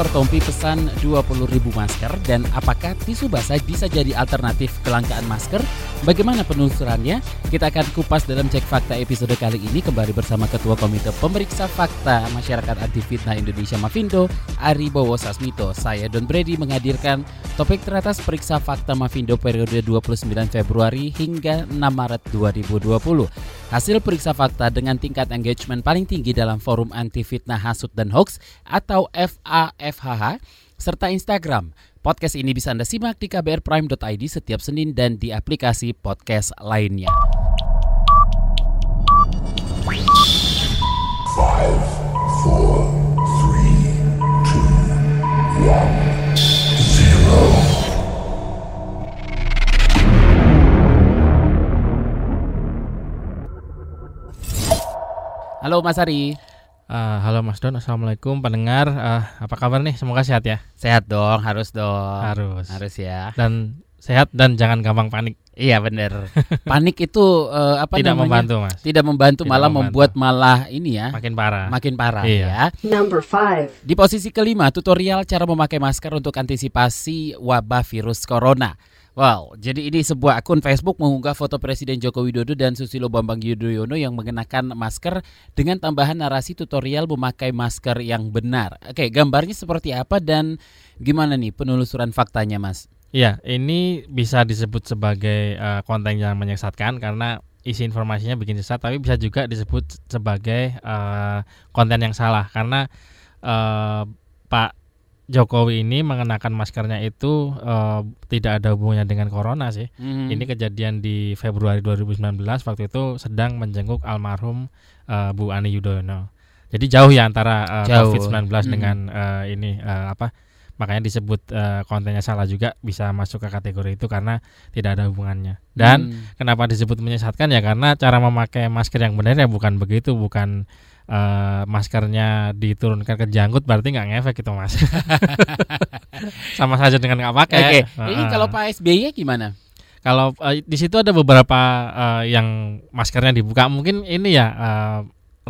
Dr. Tompi pesan 20.000 masker dan apakah tisu basah bisa jadi alternatif kelangkaan masker? Bagaimana penelusurannya? Kita akan kupas dalam Cek Fakta episode kali ini kembali bersama Ketua Komite Pemeriksa Fakta Masyarakat Anti Fitnah Indonesia Mafindo, Ari Bowo Sasmito. Saya Don Brady menghadirkan topik teratas periksa fakta Mafindo periode 29 Februari hingga 6 Maret 2020. Hasil periksa fakta dengan tingkat engagement paling tinggi dalam forum anti fitnah hasut dan hoax atau FAFHH serta Instagram. Podcast ini bisa Anda simak di kbrprime.id setiap Senin dan di aplikasi podcast lainnya. Halo Mas Ari, Eh, halo Mas Don, Assalamualaikum pendengar. Eh, apa kabar nih? Semoga sehat ya. sehat dong, harus dong. Harus. Harus ya. Dan sehat dan jangan gampang panik. Iya bener. Panik itu eh, apa Tidak namanya? membantu Mas. Tidak membantu, Tidak malah membantu. membuat malah ini ya, Makin parah. makin parah Iya. ya. Number 5. Di posisi kelima, tutorial cara memakai masker untuk antisipasi wabah virus corona. Wow, jadi ini sebuah akun Facebook mengunggah foto Presiden Joko Widodo dan Susilo Bambang Yudhoyono yang mengenakan masker dengan tambahan narasi tutorial memakai masker yang benar. Oke, gambarnya seperti apa dan gimana nih penelusuran faktanya, Mas? Iya, ini bisa disebut sebagai eh, konten yang menyesatkan karena isi informasinya bikin sesat, tapi bisa juga disebut sebagai eh, konten yang salah karena eh, Pak Jokowi ini mengenakan maskernya itu eh, tidak ada hubungannya dengan corona sih. Hmm. Ini kejadian di Februari 2019 waktu itu sedang menjenguk almarhum eh, Bu Ani Yudhoyono. Jadi jauh ya antara eh, Jauh. COVID-19 Mm. dengan eh, ini eh, apa? Makanya disebut eh, kontennya salah juga bisa masuk ke kategori itu karena tidak ada hubungannya. Dan Hmm. kenapa disebut menyesatkan ya karena cara memakai masker yang benar ya bukan begitu, bukan eh, maskernya diturunkan ke janggut berarti nggak ngefek itu mas. Sama saja dengan nggak pakai. Oke, ini Heeh. kalau Pak SBY gimana? Kalau eh, di situ ada beberapa eh, yang maskernya dibuka, mungkin ini ya eh,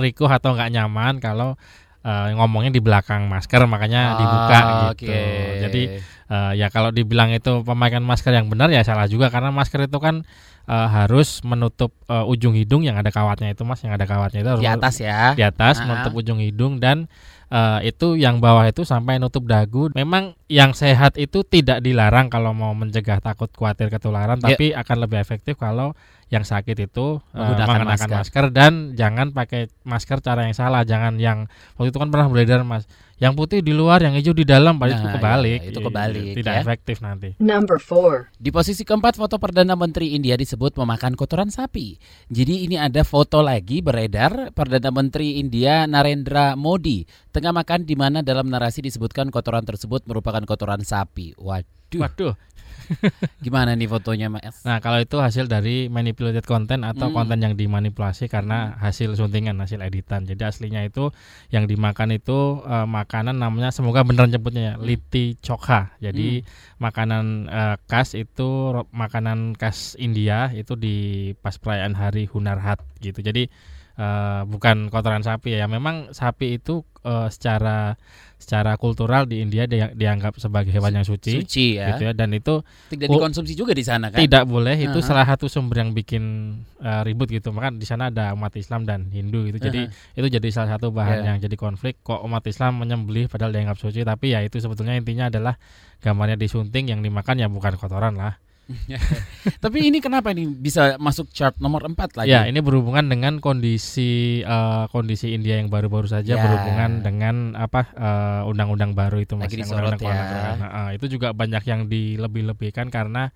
Riko atau nggak nyaman kalau eh, ngomongnya di belakang masker, makanya dibuka Ah, gitu. oke. Jadi eh, ya kalau dibilang itu pemakaian masker yang benar ya salah juga karena masker itu kan eh, harus menutup eh, ujung hidung yang ada kawatnya itu mas, yang ada kawatnya itu harus di atas ya. di atas Ah. menutup ujung hidung dan eh, itu yang bawah itu sampai nutup dagu. Memang yang sehat itu tidak dilarang kalau mau mencegah takut khawatir ketularan, Ya. tapi akan lebih efektif kalau yang sakit itu eh, Menggunakan mengenakan masker. masker. dan jangan pakai masker cara yang salah, jangan yang waktu itu kan pernah beredar mas, yang putih di luar, yang hijau di dalam, padahal Nah, itu kebalik, iya, itu kebalik, tidak ya. efektif nanti. Number 4. Di posisi keempat foto Perdana Menteri India disebut memakan kotoran sapi. Jadi ini ada foto lagi beredar Perdana Menteri India Narendra Modi tengah makan di mana dalam narasi disebutkan kotoran tersebut merupakan kotoran sapi. Waduh, Waduh. gimana nih fotonya Mas? Nah, kalau itu hasil dari manipulated content atau Hmm. konten yang dimanipulasi karena hasil suntingan, hasil editan. Jadi aslinya itu yang dimakan itu eh, makanan namanya semoga benar nyebutnya ya, liti chokha. Jadi makanan eh, khas itu makanan khas India itu di pas perayaan hari Hunar Hat gitu. Jadi eh, bukan kotoran sapi ya. Memang sapi itu eh, secara secara kultural di India dia- dianggap sebagai hewan yang suci. Suci ya. Gitu ya dan itu Tidak dikonsumsi juga di sana kan? tidak boleh itu Aha. salah satu sumber yang bikin uh, ribut gitu maka di sana ada umat Islam dan Hindu gitu jadi itu jadi salah satu bahan Ya. yang jadi konflik kok umat Islam menyembelih padahal dianggap suci tapi ya itu sebetulnya intinya adalah gambarnya disunting yang dimakan ya bukan kotoran lah Tapi ini kenapa ini bisa masuk chart nomor 4 lagi? ya ini berhubungan dengan kondisi uh, kondisi India yang baru-baru saja Ya. berhubungan dengan apa uh, undang-undang baru itu mas undang-undang ya. Nah, uh, itu juga banyak yang dilebih-lebihkan karena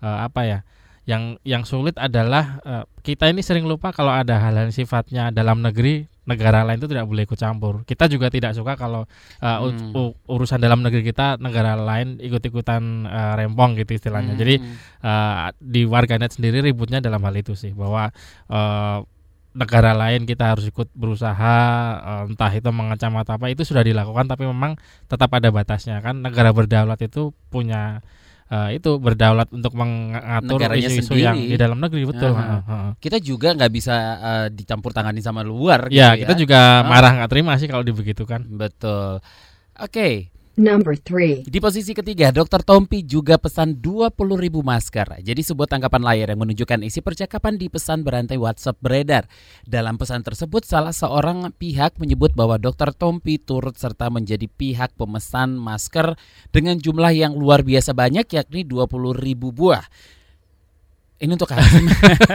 uh, apa ya yang yang sulit adalah uh, kita ini sering lupa kalau ada hal-hal sifatnya dalam negeri negara lain itu tidak boleh ikut campur. Kita juga tidak suka kalau uh, Hmm. urusan dalam negeri kita negara lain ikut-ikutan uh, rempong gitu istilahnya. Jadi Hmm. uh, di warganet sendiri ributnya dalam hal itu sih bahwa uh, negara lain kita harus ikut berusaha uh, entah itu mengecam atau apa itu sudah dilakukan tapi memang tetap ada batasnya kan negara berdaulat itu punya uh, itu berdaulat untuk mengatur isu-isu yang di dalam negeri betul. Aha. Heeh, heeh. kita juga nggak bisa eh, dicampur tangani sama luar Ya gitu kita juga Ah. marah nggak terima sih kalau dibegitukan. betul oke Number 3. Di posisi ketiga, Dr. Tompi juga pesan 20.000 masker. Jadi sebuah tangkapan layar yang menunjukkan isi percakapan di pesan berantai WhatsApp beredar. Dalam pesan tersebut, salah seorang pihak menyebut bahwa Dr. Tompi turut serta menjadi pihak pemesan masker dengan jumlah yang luar biasa banyak yakni 20.000 buah. Ini untuk apa sih?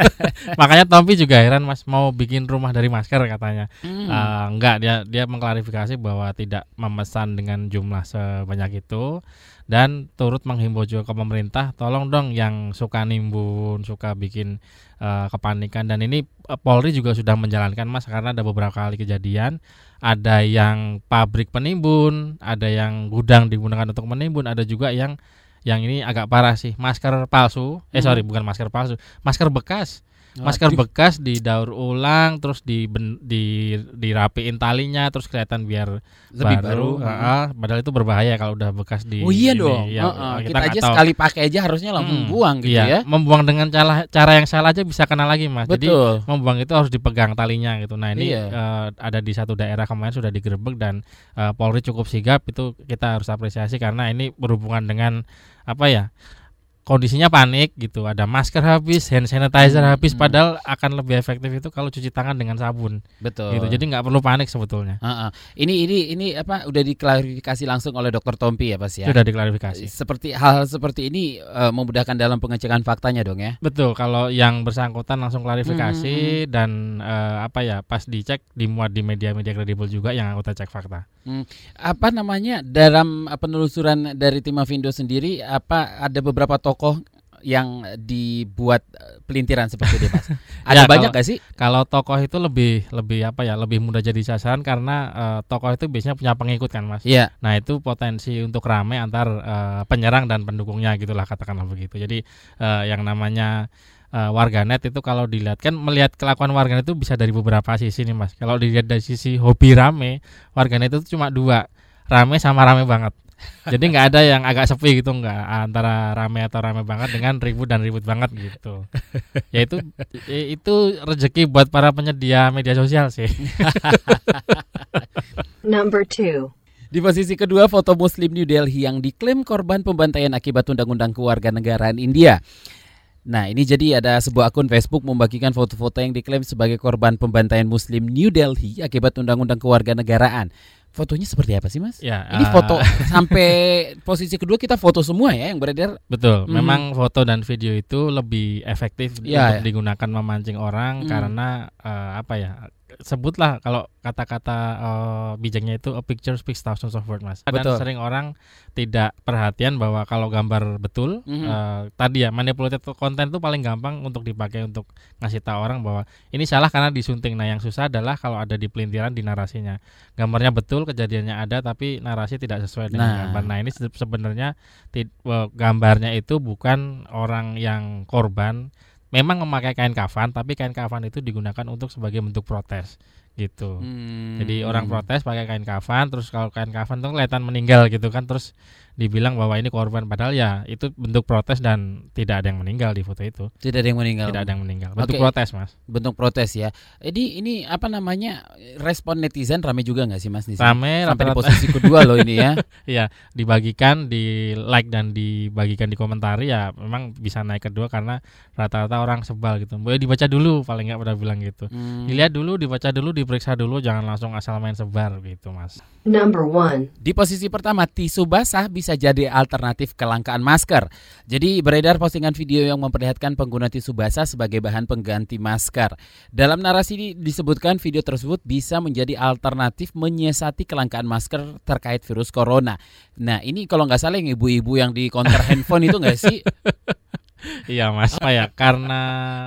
Makanya Tompi juga heran Mas mau bikin rumah dari masker katanya. Hmm. Eh, enggak dia dia mengklarifikasi bahwa tidak memesan dengan jumlah sebanyak itu dan turut menghimbau juga ke pemerintah tolong dong yang suka nimbun suka bikin eh, kepanikan dan ini eh, Polri juga sudah menjalankan Mas karena ada beberapa kali kejadian ada yang pabrik penimbun ada yang gudang digunakan untuk menimbun ada juga yang yang ini agak parah sih masker palsu. Eh Hmm. sorry bukan masker palsu. Masker bekas masker bekas didaur ulang terus di di dirapiin talinya terus kelihatan biar lebih baru, baru. Heeh, padahal itu berbahaya kalau udah bekas di Oh iya ini. dong. Ya, Heeh, kita, nggak aja tahu. sekali pakai aja harusnya langsung Hmm, buang gitu iya, ya. membuang dengan cara cara yang salah aja bisa kena lagi mas jadi Betul. membuang itu harus dipegang talinya gitu nah ini Iya. eh, ada di satu daerah kemarin sudah digerebek dan eh, Polri cukup sigap itu kita harus apresiasi karena ini berhubungan dengan apa ya kondisinya panik gitu ada masker habis hand sanitizer Hmm, habis hmm. padahal akan lebih efektif itu kalau cuci tangan dengan sabun Betul. gitu jadi nggak perlu panik sebetulnya Heeh. Ini ini ini apa udah diklarifikasi langsung oleh Dokter Tompi ya Pas ya. sudah diklarifikasi Seperti hal seperti ini eh, memudahkan dalam pengecekan faktanya dong ya. Betul, kalau yang bersangkutan langsung klarifikasi Hmm, dan eh, apa ya, pas dicek dimuat di media-media kredibel juga yang anggota cek fakta. Apa namanya dalam penelusuran dari tim Avindo sendiri apa ada beberapa tokoh yang dibuat eh, pelintiran seperti itu Mas. Ada Ya, banyak kalau- gak sih? Kalau tokoh itu lebih lebih apa ya, lebih mudah jadi sasaran karena eh, tokoh itu biasanya punya pengikut kan, Mas. Iya. Nah, itu potensi untuk rame antar eh, penyerang dan pendukungnya gitulah katakanlah begitu. Jadi eh, yang namanya eh, warganet itu kalau dilihat kan melihat kelakuan warganet itu bisa dari beberapa sisi nih, Mas. Kalau dilihat dari sisi hobi rame, warganet itu cuma dua, rame sama rame banget. Jadi nggak ada yang agak sepi gitu nggak antara rame atau rame banget dengan ribut dan ribut banget gitu. Ya itu rezeki buat para penyedia media sosial sih. Number 2. Di posisi kedua foto Muslim New Delhi yang diklaim korban pembantaian akibat undang-undang kewarganegaraan India. Nah, ini jadi ada sebuah akun Facebook membagikan foto-foto yang diklaim sebagai korban pembantaian Muslim New Delhi akibat undang-undang kewarganegaraan. Fotonya seperti apa sih, Mas? Ya, Ini eh, foto sampai posisi kedua kita foto semua ya yang beredar. Betul, Mhm. memang foto dan video itu lebih efektif Iya, untuk ya. digunakan memancing orang Mhm. karena eh, apa ya? Sebutlah kalau kata-kata eh, bijaknya itu a picture speaks thousands of words, Mas. Dan Betul. sering orang tidak perhatian bahwa kalau gambar betul Mhm. eh, tadi ya manipulated konten itu paling gampang untuk dipakai untuk ngasih tahu orang bahwa ini salah karena disunting. Nah, yang susah adalah kalau ada di pelintiran di narasinya. Gambarnya betul, kejadiannya ada tapi narasi tidak sesuai dengan Nah. gambar. Nah, ini se- sebenarnya eh, gambarnya itu bukan orang yang korban memang memakai kain kafan tapi kain kafan itu digunakan untuk sebagai bentuk protes gitu jadi orang Hmm. protes pakai kain kafan terus kalau kain kafan tuh kelihatan meninggal gitu kan terus dibilang bahwa ini korban padahal ya itu bentuk protes dan tidak ada yang meninggal di foto itu tidak ada yang meninggal. tidak ada yang meninggal bentuk Oke. protes mas Bentuk protes ya. Jadi ini apa namanya? Respon netizen rame juga nggak sih Mas di sini? rame Sampai di rata-rata posisi kedua loh ini ya. dibagikan di like dan dibagikan di komentari ya memang bisa naik kedua karena rata-rata orang sebal gitu boleh dibaca dulu paling nggak pada bilang gitu Hmm. dilihat dulu dibaca dulu diperiksa dulu jangan langsung asal main sebar gitu mas Number 1. Di posisi pertama, tisu basah bisa jadi alternatif kelangkaan masker. Jadi beredar postingan video yang memperlihatkan pengguna tisu basah sebagai bahan pengganti masker. Dalam narasi ini disebutkan video tersebut bisa menjadi alternatif menyiasati kelangkaan masker terkait virus corona. Nah ini kalau nggak salah yang ibu-ibu yang di counter handphone itu nggak sih? Iya mas, apa ya? Karena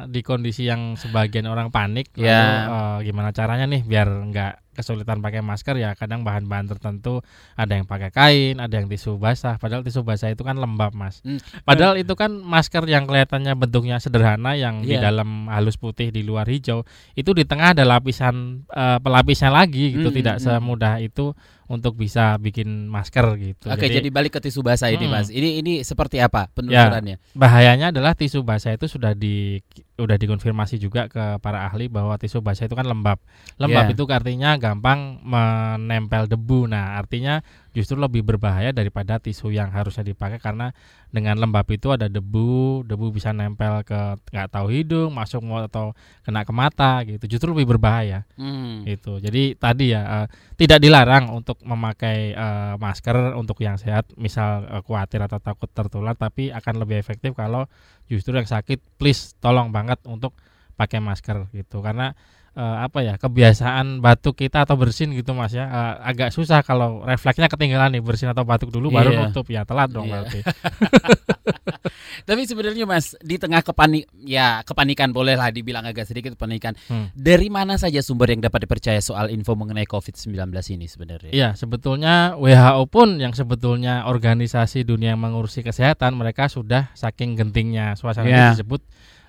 di kondisi yang sebagian orang panik, lalu, Ya. eh, gimana caranya nih biar nggak kesulitan pakai masker ya? Kadang bahan-bahan tertentu ada yang pakai kain, ada yang tisu basah. Padahal tisu basah itu kan lembab mas. Hmm. Padahal itu kan masker yang kelihatannya bentuknya sederhana, yang di Iya. dalam halus putih, di luar hijau. Itu di tengah ada lapisan eh, pelapisnya lagi gitu. Hmm, Tidak hmm. semudah itu untuk bisa bikin masker gitu. Oke, jadi, balik ke tisu basah ini, Hmm. Mas. Ini ini seperti apa penelusurannya? bahayanya adalah tisu basah itu sudah di udah dikonfirmasi juga ke para ahli bahwa tisu basah itu kan lembab. Lembab Ya. itu artinya gampang menempel debu. Nah, artinya justru lebih berbahaya daripada tisu yang harusnya dipakai karena dengan lembab itu ada debu, debu bisa nempel ke nggak tahu hidung, masuk mulut atau kena ke mata gitu. Justru lebih berbahaya Hmm. itu. Jadi tadi ya eh, tidak dilarang untuk memakai eh, masker untuk yang sehat, misal eh, khawatir atau takut tertular, tapi akan lebih efektif kalau justru yang sakit, please tolong banget untuk pakai masker gitu. Karena eh, apa ya kebiasaan batuk kita atau bersin gitu mas ya eh, agak susah kalau refleksnya ketinggalan nih bersin atau batuk dulu baru Iya. nutup ya telat dong Iya. berarti. Tapi sebenarnya Mas, di tengah kepanik ya kepanikan bolehlah dibilang agak sedikit kepanikan. Hmm. Dari mana saja sumber yang dapat dipercaya soal info mengenai COVID-19 ini sebenarnya? Iya, sebetulnya WHO pun yang sebetulnya organisasi dunia yang mengurusi kesehatan, mereka sudah saking gentingnya suasana ini disebut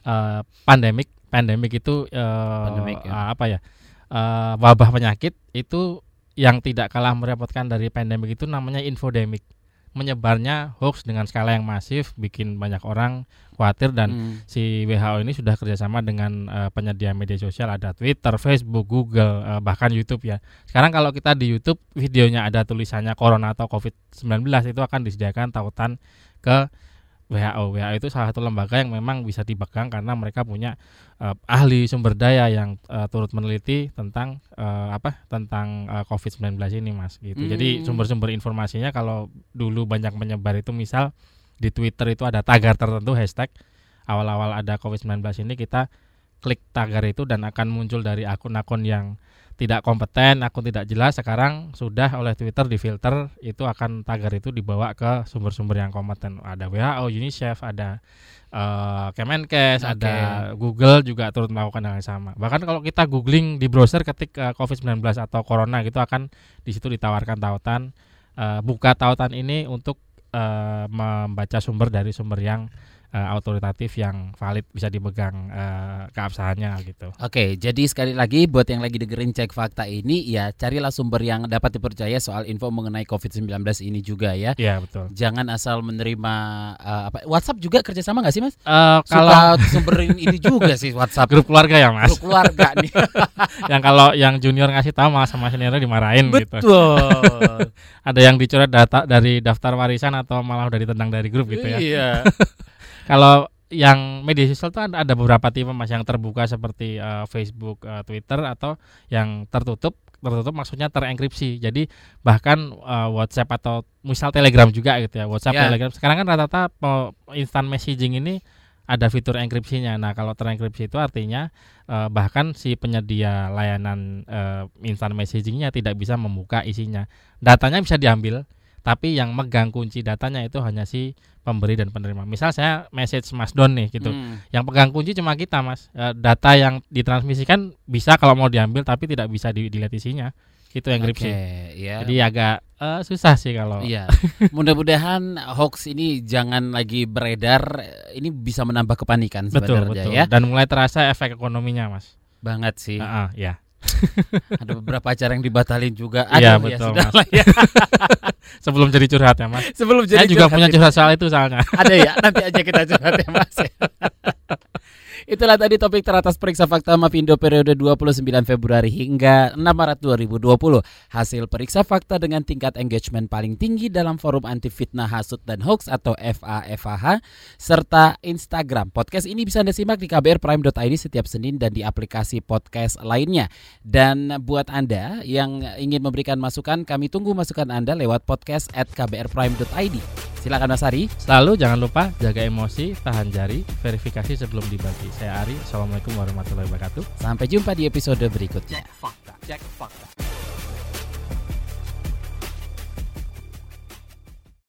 eh, pandemik. Pandemik itu eh, Pandemik, ya. eh, apa ya? eh, wabah penyakit itu yang tidak kalah merepotkan dari pandemik itu namanya infodemik. Menyebarnya hoax dengan skala yang masif, bikin banyak orang khawatir dan Hmm. si WHO ini sudah kerjasama dengan eh, penyedia media sosial ada Twitter, Facebook, Google, eh, bahkan YouTube ya. Sekarang kalau kita di YouTube videonya ada tulisannya Corona atau COVID-19 itu akan disediakan tautan ke WHO. WHO itu salah satu lembaga yang memang bisa dipegang karena mereka punya eh, ahli sumber daya yang eh, turut meneliti tentang eh, apa tentang eh, COVID-19 ini Mas gitu. Jadi Hmm. sumber-sumber informasinya kalau dulu banyak menyebar itu misal di Twitter itu ada tagar tertentu hashtag awal-awal ada COVID-19 ini kita klik tagar itu dan akan muncul dari akun-akun yang tidak kompeten, akun tidak jelas. Sekarang sudah oleh Twitter difilter itu akan tagar itu dibawa ke sumber-sumber yang kompeten. Ada WHO, UNICEF, ada eh, Kemenkes, Oke. ada Google juga turut melakukan hal yang sama. Bahkan kalau kita googling di browser ketik eh, COVID-19 atau corona gitu akan di situ ditawarkan tautan eh, buka tautan ini untuk eh, membaca sumber dari sumber yang eh, autoritatif yang valid bisa dipegang eh, keabsahannya gitu. Oke, jadi sekali lagi buat yang lagi dengerin cek fakta ini ya carilah sumber yang dapat dipercaya soal info mengenai COVID-19 ini juga ya. Iya betul. Jangan asal menerima eh, apa WhatsApp juga kerjasama nggak sih Mas? Eh, Kalau kalau sumberin ini juga sih WhatsApp grup keluarga ya mas, grup keluarga nih. yang kalau yang junior ngasih tahu malah sama seniornya dimarahin gitu. Betul. Ada yang dicoret data dari daftar warisan atau malah udah ditendang dari grup gitu ya. Iya. Kalau yang media sosial itu ada, ada beberapa tipe mas yang terbuka seperti eh, Facebook, eh, Twitter atau yang tertutup. Tertutup maksudnya terenkripsi. Jadi bahkan eh, WhatsApp atau misal Telegram juga gitu ya. WhatsApp, Ya. Telegram. Sekarang kan rata-rata instant messaging ini ada fitur enkripsinya. Nah, kalau terenkripsi itu artinya eh, bahkan si penyedia layanan eh, instant messagingnya tidak bisa membuka isinya. Datanya bisa diambil, tapi yang megang kunci datanya itu hanya si pemberi dan penerima. Misal saya message Mas Don nih gitu. Hmm. Yang pegang kunci cuma kita, Mas. Eh, data yang ditransmisikan bisa kalau mau diambil tapi tidak bisa di- dilihat isinya. Itu enkripsi. Oke, ya. Jadi agak eh, susah sih kalau Iya, mudah-mudahan hoax ini jangan lagi beredar. Ini bisa menambah kepanikan betul sebenarnya betul ya. dan mulai terasa efek ekonominya, Mas. Banget sih. Heeh, ya. Ada beberapa acara yang dibatalin juga. Iya, Aduh, ya betul, sudah Mas. ya. Sebelum jadi curhat ya, Mas. Sebelum Saya jadi juga curhat punya itu. curhat soal itu soalnya. Ada ya, nanti aja kita curhat ya Mas. Itulah tadi topik teratas periksa fakta Mafindo periode 29 Februari hingga 6 Maret 2020. Hasil periksa fakta dengan tingkat engagement paling tinggi dalam forum anti fitnah hasut dan hoax atau FA-FAH serta Instagram. Podcast ini bisa Anda simak di kbrprime.id setiap Senin dan di aplikasi podcast lainnya. Dan buat Anda yang ingin memberikan masukan, kami tunggu masukan Anda lewat podcast at kbrprime.id. Silakan Mas Ari. Selalu jangan lupa jaga emosi, tahan jari, verifikasi sebelum dibagi. Saya Ari, Assalamualaikum warahmatullahi wabarakatuh. Sampai jumpa di episode berikutnya. Cek fakta. Cek fakta.